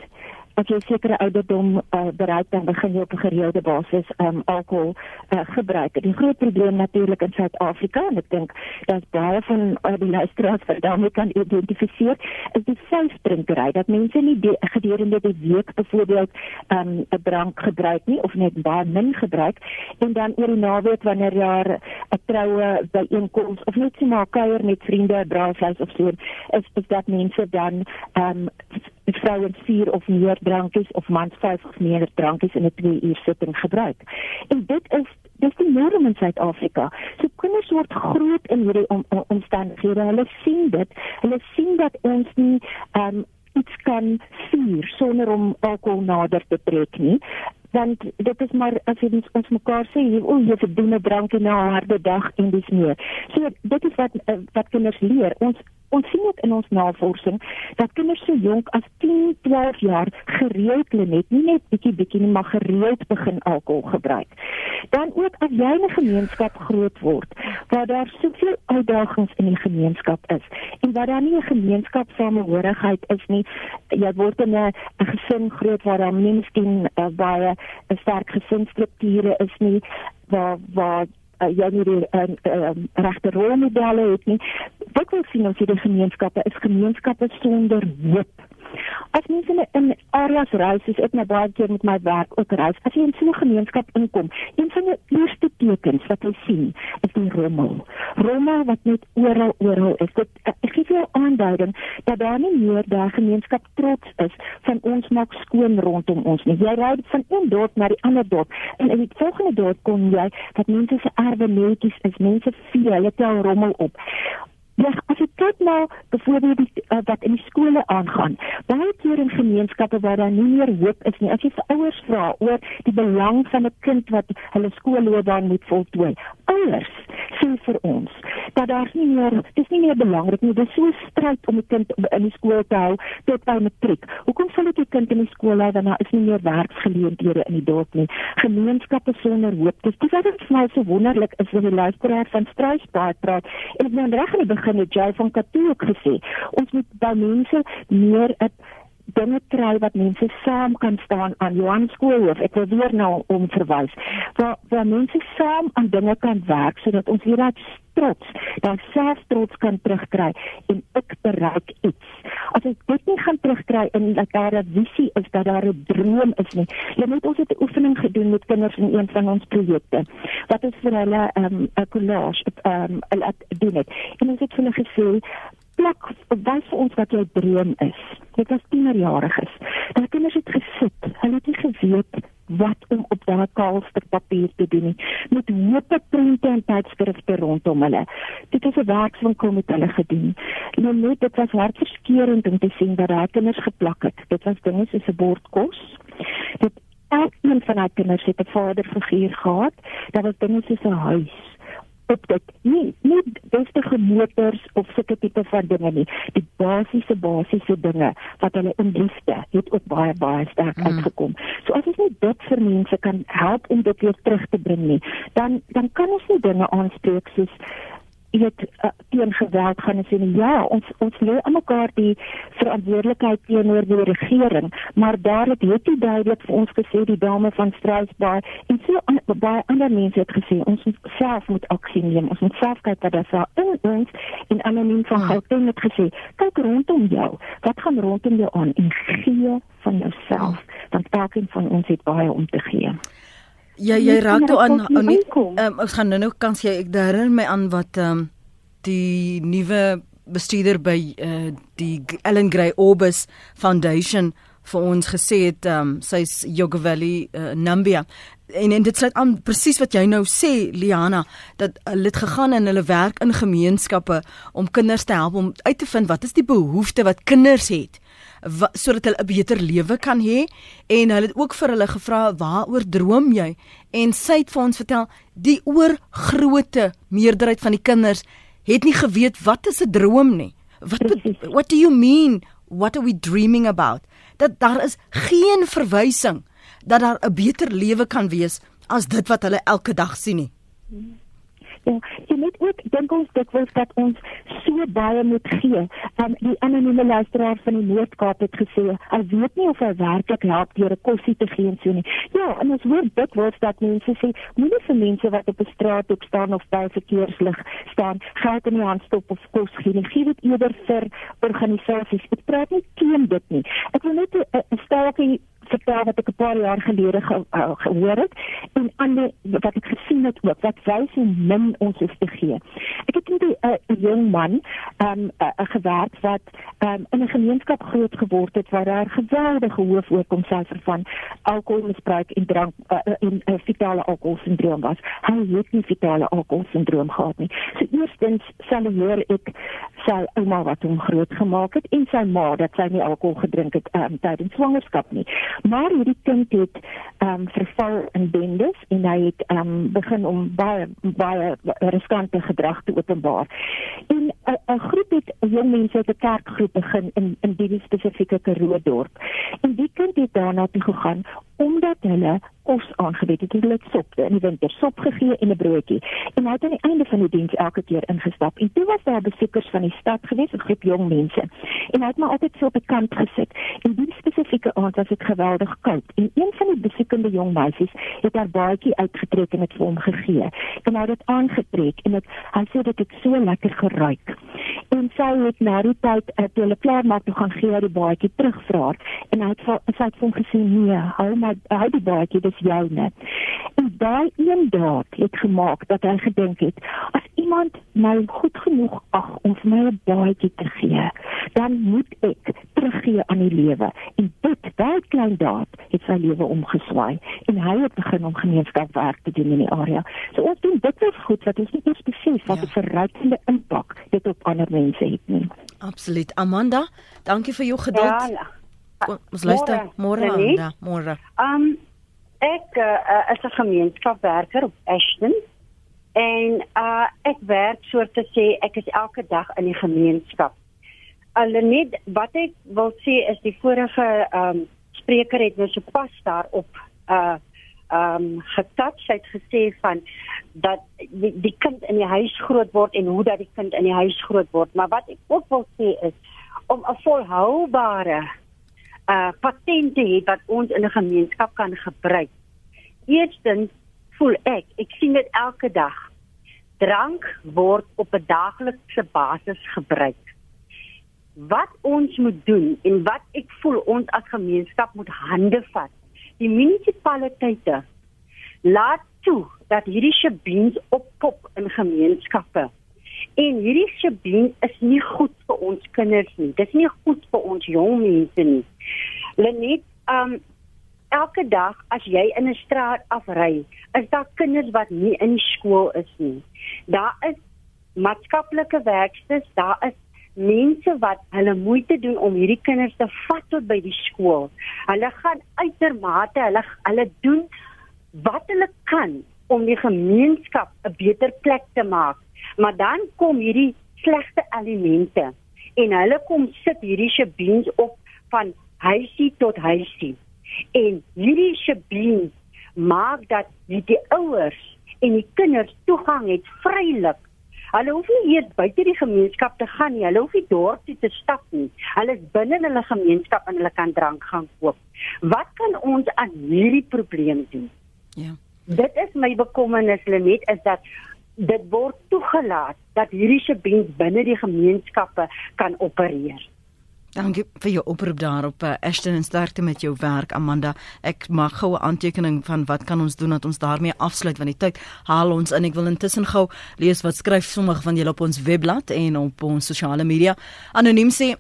as jy sekere ouderdom uh, bereik dan begin jy op 'n gereelde basis um alkohol uh, gebruik. Die groot probleem natuurlik in Suid-Afrika en ek dink dat baie van uh, die luisteraars wat daarmee kan identifiseer, is die selfdrinkery dat mense nie die, gedurende die week byvoorbeeld um 'n drank gebruik nie of net baie min gebruik en dan oor die naweek wanneer daar 'n troue byeenkoms of net so maar kuier met vriende, braaivleis of so is, is dat mense dan um vrouens vier of meer drankies of mans vyf of meer drankies in 'n 2 uur sitting gebruik. En dit is dis die norm in Suid-Afrika. So kinders word groot in hierdie om, om, omstandighede. Hulle sien dit. Hulle sien dat ons nie ehm um, iets kan vier sonder om alkohol nader te trek nie want dit is maar as jy ons mekaar sê o jy verdien 'n drankie na 'n harde dag en dis meer. So dit is wat eh, wat kinders leer. Ons Ons sien ook in ons navorsing dat kinders so jonk as 10, 12 jaar gereeld net nie net bietjie bietjie nie, maar gereeld begin alkohol gebruik. Dan ook as jy in 'n gemeenskap groot word waar daar soveel uitdagings in die gemeenskap is en waar daar nie 'n gemeenskap samehorigheid is nie, jy word in 'n gesin groot waar daar miskien uh, baie 'n sterk gesinsstrukture is nie waar waar uh, jy nie die uh, uh, regte rolmodelle het nie. Wat wil sien ons hierdie gemeenskappe is gemeenskappe sonder hoop. As mense in, in areas reis, is ek net baie keer met my werk ook reis. As jy in so 'n gemeenskap inkom, een van die eerste tekens wat jy sien, is die rommel. Rommel wat net oral oral is. Dit ek gee jou aanduiding dat daar nie meer daai gemeenskap trots is van ons maak skoon rondom ons nie. Jy ry van een dorp na die ander dorp en in die volgende dorp kom jy dat mense se erwe netjies is, mense vee, hulle tel rommel op. Ja, as ek kyk na byvoorbeeld die uh, wat in die skole aangaan, baie keer in gemeenskappe waar daar nie meer hoop is nie. As jy vir ouers vra oor die belang van 'n kind wat hulle skoolloopbaan moet voltooi, ouers sê vir ons dat daar nie meer dis nie meer belangrik nie dis so stryd om 'n kind in die skool te hou tot by matriek hoekom sal ek 'n kind in die skool hou wanneer daar is nie meer werksgeleenthede in die dorp nie gemeenskappe sonder hoop dis dis wat vir my so wonderlik is wanneer die luisteraar van Struisbaai praat en ek nou reg in die begin het jy van Katoe ook gesê ons moet by mense meer 'n dinge kry wat mense saam kan staan aan Johan Skoolhof. Ek wil weer nou om verwys. Waar waar mense saam aan dinge kan werk sodat ons dat trots, dat self trots kan terugkry en ek bereik iets. As ek dit nie gaan terugkry in dat daar 'n visie is, dat daar 'n droom is nie. Jy moet ons het 'n oefening gedoen met kinders in een van ons projekte. Wat is vir hulle ehm, 'n um, collage um, laat doen het. En ons het vir hulle gesê plek wys vir ons wat jou droom is. Dit was tienerjariges. Hulle kinders het gesit. Hulle het nie geweet wat om op daardie kaalste papier te doen nie. Met hoop prente en tydskrifte rondom hulle. Dit is 'n werkswinkel met hulle gedoen. Nou net dit was hartverskeurende om te sien wat daai kinders geplak het. Dit was dinge soos 'n bord kos. Dit elkeen van daai kinders het 'n vaderfiguur gehad. Daar was dinge soos 'n huis op dit. Nie nie besige motors of sulke tipe van dinge nie. Die basiese basiese dinge wat hulle in liefde het ook baie baie sterk mm. uitgekom. So as ons net dit vir mense kan help om dit weer terug te bring nie dan dan kan ons nie dinge aanspreek soos weet uh, teen geweld gaan sê ja ons ons lê aan mekaar die verantwoordelikheid teenoor die regering maar daar het dit duidelik vir ons gesê die dame van Straatsbaai en so an, baie ander mense het gesê ons moet self moet aksie neem ons moet self kyk wat daar sou in ons en anoniem van ja. Gauteng het gesê kyk rondom jou wat gaan rondom jou aan en gee van jouself want elkeen van ons het baie om te gee Ja, jy raak toe aan aan um, ons gaan nou nou kans jy ek herinner my aan wat ehm um, die nuwe bestuurder by uh, die Ellen Gray Orbis Foundation vir ons gesê het um, sy's Yoga Valley uh, Nambia en en dit sluit aan presies wat jy nou sê Liana dat hulle het gegaan en hulle werk in gemeenskappe om kinders te help om uit te vind wat is die behoeftes wat kinders het sodat hulle 'n beter lewe kan hê. En hulle het ook vir hulle gevra waaroor droom jy? En sy het vir ons vertel die oorgrootte meerderheid van die kinders het nie geweet wat is 'n droom nie. Wat what do you mean? What are we dreaming about? Dat daar is geen verwysing dat daar 'n beter lewe kan wees as dit wat hulle elke dag sien nie. Hmm. Ja, jy moet ook dink ons dit wil dat ons so baie moet gee. Um, die anonieme luisteraar van die Noord-Kaap het gesê, hy weet nie of hy werklik help deur 'n kosie te gee en so nie. Ja, en ons hoor word dat mense sê, moenie vir mense wat op 'n straat op staan of by verkeerslig staan, geld in die hand stop of kos gee nie. Gee dit eerder vir organisasies. Ek praat nie teen dit nie. Ek wil net 'n staaltjie vertel wat ek 'n paar jaar gelede ge, uh, gehoor het en ander wat ek gesien het ook wat wys hoe min ons hoef te gee. Ek het met 'n uh, jong man um, uh, gewerk wat um, in 'n gemeenskap groot geword het waar daar geweldige hoë voorkomsyfer van alkoholmisbruik en drank uh, en uh, fetale alkoholsindroom was. Hy het nie fetale alkoholsindroom gehad nie. So eerstens sal hoor ek sy ouma wat hom groot gemaak het en sy ma dat sy nie alkohol gedrink het um, tydens swangerskap nie. Maar hierdie kind het ehm um, verval in bendes en hy het ehm um, begin om baie baie riskante gedrag te openbaar. En 'n groep het jong mense uit 'n kerkgroep begin in in die spesifieke Karoo dorp. En die kind het daarna toe gegaan omdat hulle kos aangebied het. Hulle het sop in die winter sop gegee en 'n broodjie. En hy het aan die einde van die diens elke keer ingestap. En toe was daar besoekers van die stad gewees, 'n groep jong mense. En hy het maar altyd so op die kant gesit. En die spesifieke aand was dit geweldig koud. En een van die besoekende jong meisies het haar baadjie uitgetrek en dit vir hom gegee. En hy het dit aangetrek en het, hy sê dit het so lekker geruik. En sy het na die tyd uh, toe hulle klaar maak toe gaan gee hy die baadjie terugvra. En hy het sy het vir hom gesê nee, hou maar hou die baadjie is joune. En daai een daad het gemaak dat hy gedink het as iemand my goed genoeg ag om vir my 'n baadjie te gee, dan moet ek teruggee aan die lewe. En dit, daai klein daad het sy lewe omgeswaai en hy het begin om gemeenskapswerk te doen in die area. So ons doen dit is goed wat ons nie eers besef wat 'n ja. verrykende impak dit op ander mense het nie. Absoluut. Amanda, dankie vir jou geduld. Ja. Ons luister môre aan, môre. Um Ek uh, is 'n gemeenskapswerker op Ashton En uh ek werk soort te sê ek is elke dag in die gemeenskap. Alleen net wat ek wil sê is die vorige um spreker het nou so pas daarop uh um getouch het gesê van dat die, die kind in die huis groot word en hoe dat die kind in die huis groot word. Maar wat ek ook wil sê is om 'n volhoubare uh patente het wat ons in 'n gemeenskap kan gebruik. Eerstens voel ek, ek sien dit elke dag. Drank word op 'n daaglikse basis gebruik. Wat ons moet doen en wat ek voel ons as gemeenskap moet hande vat. Die munisipaliteite laat toe dat hierdie shebeens oppop in gemeenskappe. En hierdie shebeen is nie goed vir ons kinders nie. Dit is nie goed vir ons jong mense nie. Lenet, um elke dag as jy in 'n straat afry, is daar kinders wat nie in skool is nie. Daar is maatskaplike werkers, daar is mense wat hulle moeite doen om hierdie kinders te vat tot by die skool. Hulle gaan uitermate, hulle hulle doen wat hulle kan om die gemeenskap 'n beter plek te maak. Maar dan kom hierdie slegte elemente en hulle kom sit hierdie shebeens op van huisie tot huisie. En hierdie shebeen maak dat die ouers en die kinders toegang het vrylik. Hulle hoef nie eers buite die gemeenskap te gaan nie. Hulle hoef nie dorp toe te stap nie. Hulle is binne hulle gemeenskap en hulle kan drank gaan koop. Wat kan ons aan hierdie probleem doen? Ja. Dit is my bekommernis Lenet is dat dit word toegelaat dat hierdie shebeen binne die gemeenskappe kan opereer. Dankie vir jou oproep daarop. Uh, Ashton en sterkte met jou werk Amanda. Ek maak gou 'n aantekening van wat kan ons doen dat ons daarmee afsluit want die tyd haal ons in. Ek wil intussen gou lees wat skryf sommige van julle op ons webblad en op ons sosiale media. Anoniem sê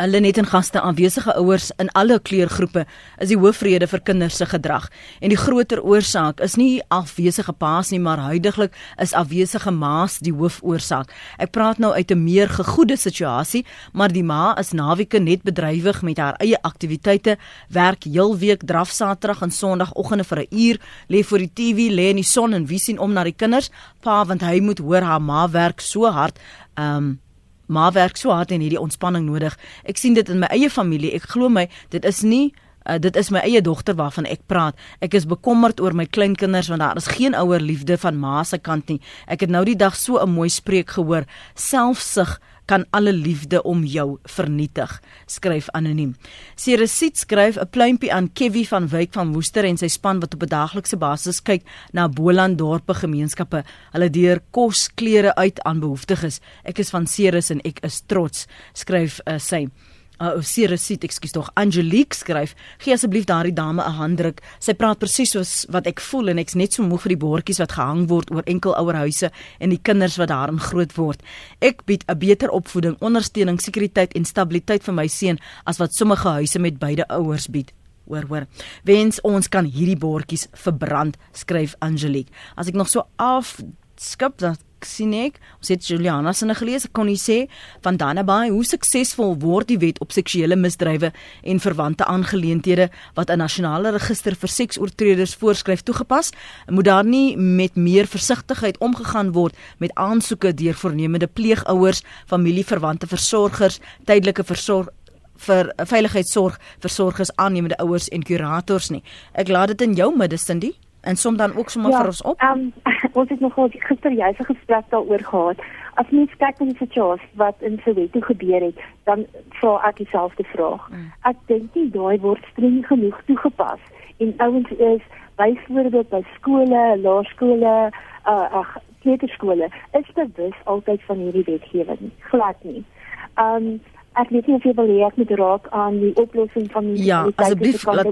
Hulle net en gaste aanwesige ouers in alle kleurgroepe is die hoofrede vir kinders se gedrag en die groter oorsaak is nie afwesige paas nie maar huidigelik is afwesige maas die hoofoorsaak. Ek praat nou uit 'n meer gegoede situasie, maar die ma is naweke net bedrywig met haar eie aktiwiteite, werk heel week draf Saterdag en Sondagoggende vir 'n uur, lê voor die TV, lê in die son en wie sien om na die kinders? Pa want hy moet hoor haar ma werk so hard. Um, ma werk so hard en hierdie ontspanning nodig. Ek sien dit in my eie familie. Ek glo my, dit is nie Uh, dit is my eie dogter waarvan ek praat. Ek is bekommerd oor my kleinkinders want daar is geen ouer liefde van ma se kant nie. Ek het nou die dag so 'n mooi spreek gehoor. Selfsug kan alle liefde om jou vernietig, skryf anoniem. Seresiet skryf 'n pluimpie aan Kevin van Wyk van Woester en sy span wat op 'n daaglikse basis kyk na Boland dorpe gemeenskappe. Hulle deur kos, klere uit aan behoeftiges. Ek is van Ceres en ek is trots, skryf uh, sy uh, oh, Ceresit, ekskuus tog, Angelique skryf, gee asseblief daardie dame 'n handdruk. Sy praat presies soos wat ek voel en ek's net so moeg vir die bordjies wat gehang word oor enkel ouer huise en die kinders wat daarin groot word. Ek bied 'n beter opvoeding, ondersteuning, sekuriteit en stabiliteit vir my seun as wat sommige huise met beide ouers bied. Hoor hoor. Wens ons kan hierdie bordjies verbrand, skryf Angelique. As ek nog so af skip dan sien ek, ons het Juliana se gelees, kon hy sê van Danabay hoe suksesvol word die wet op seksuele misdrywe en verwante aangeleenthede wat 'n nasionale register vir seksoortreders voorskryf toegepas, moet daar nie met meer versigtigheid omgegaan word met aansoeke deur voornemende pleegouers, familieverwante versorgers, tydelike versorg vir veiligheidsorg versorgers aannemende ouers en kurators nie. Ek laat dit in jou midde Cindy en som dan ook sommer ja, vir ons op. Um, [LAUGHS] ons het nog gister jy se gesprek daaroor gehad. As mens kyk na die situasie wat in Soweto gebeur het, dan vra ek dieselfde vraag. Mm. Ek dink nie daai word streng genoeg toegepas en ouens is byvoorbeeld by skole, laerskole, uh ag kleuterskole, is dit dus altyd van hierdie wetgewing glad nie. Um ek weet nie of jy wil hê ek moet raak aan die oplossing van die Ja, asseblief laat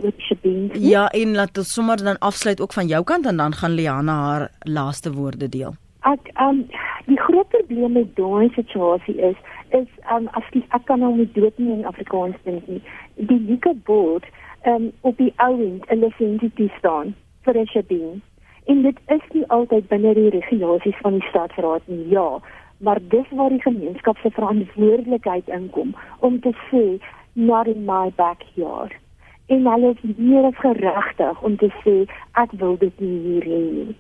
Ja, en laat ons sommer dan afsluit ook van jou kant en dan gaan Liana haar laaste woorde deel. Ek um die groot probleem met daai situasie is is um as ek kan nou nie dood nie in Afrikaans dink nie. Die legal board um op die ouend 'n lisensie staan vir 'n shebeen. En dit is nie altyd binne die regulasies van die staatsraad nie. Ja, maar dis waar die gemeenskap se verantwoordelikheid inkom om te sê not in my backyard en hulle is meer as geregtig om te sê ek wil dit nie hier hê nie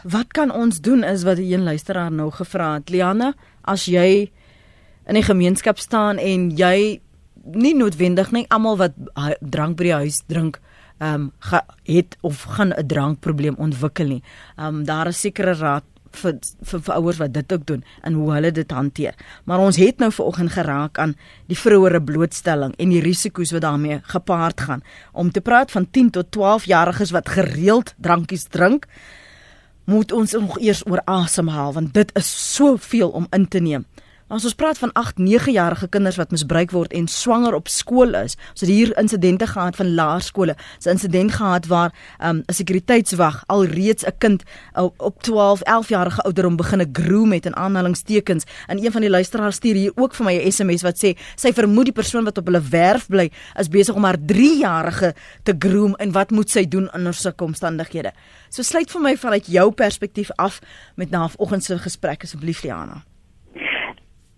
Wat kan ons doen is wat die een luisteraar nou gevra het. Liana, as jy in 'n gemeenskap staan en jy nie noodwendig nie almal wat drank by die huis drink ehm um, het of gaan 'n drankprobleem ontwikkel nie. Ehm um, daar is sekere raad vir vir, vir ouers wat dit ook doen en hoe hulle dit hanteer. Maar ons het nou vanoggend geraak aan die vroeëre blootstelling en die risiko's wat daarmee gepaard gaan. Om te praat van 10 tot 12 jariges wat gereeld drankies drink, moet ons nog eers oor asemhaal want dit is soveel om in te neem. As ons praat van 8, 9 jarige kinders wat misbruik word en swanger op skool is. Ons het hier insidente gehad van laerskole. 'n Insident gehad waar um, 'n um, sekuriteitswag alreeds 'n kind uh, op 12, 11 jarige ouderdom begin 'n groom met in aanhalingstekens. En een van die luisteraars stuur hier ook vir my 'n SMS wat sê sy vermoed die persoon wat op hulle werf bly is besig om haar 3 jarige te groom en wat moet sy doen onder sulke omstandighede? So sluit vir my vanuit jou perspektief af met na vanoggend se gesprek asseblief Liana.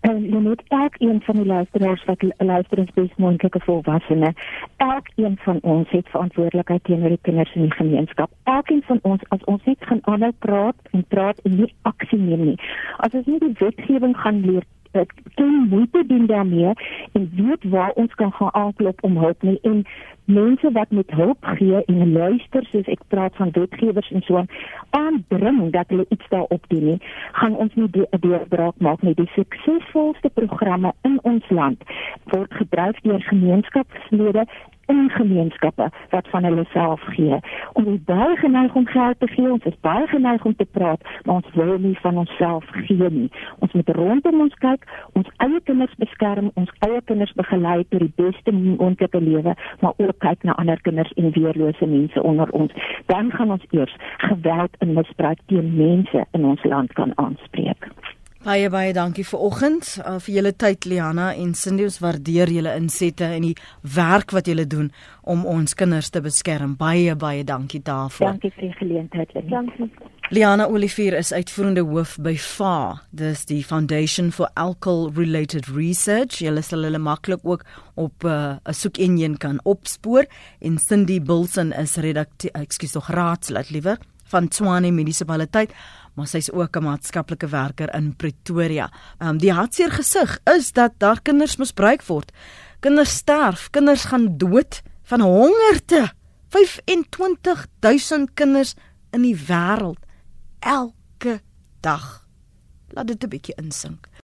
En jy moet elk een van die luisteraars wat luister is bes moontlike volwassene. Elk een van ons het verantwoordelikheid teenoor die kinders in die gemeenskap. Elkeen van ons as ons net gaan aanhou praat en praat en nie aksie neem nie. As ons nie die wetgewing gaan leer ek kan moeite doen daarmee en weet waar ons kan gaan aanklop om hulp nie. En mense wat met hulp gee en luister soos ek praat van wetgewers en so aandring dat hulle iets daarop doen nie gaan ons nie 'n deurbraak maak nie. Die suksesvolste programme in ons land word gebruik deur gemeenskapslede in gemeenskappe wat van hulle self gee. Ons is baie geneig om geld te gee, ons is baie geneig om te praat, maar ons wil nie van onsself gee nie. Ons moet rondom ons kyk, ons eie kinders beskerm, ons eie kinders begelei tot die beste moontlike lewe, maar ook kyk na ander kinders en weerlose mense onder ons. Dan gaan ons eers geweld en misbruik teen mense in ons land kan aanspreek. Baie baie dankie vir oggend, uh, vir julle tyd Liana en Cindy, ons waardeer julle insette en die werk wat julle doen om ons kinders te beskerm. Baie baie dankie daarvoor. Dankie vir die geleentheid, Liana. Liana Olivier is uitvoerende hoof by FA, dis die Foundation for Alcohol Related Research. Julle sal hulle maklik ook op uh, 'n uh, soekenjin kan opspoor en Cindy Bilson is redakteur, ekskuus, tog raadslid liewer van Tshwane munisipaliteit maar sy's ook 'n maatskaplike werker in Pretoria. Um, die hartseer gesig is dat daar kinders misbruik word. Kinders sterf, kinders gaan dood van hongerte. 25000 kinders in die wêreld elke dag. Laat dit 'n bietjie insink.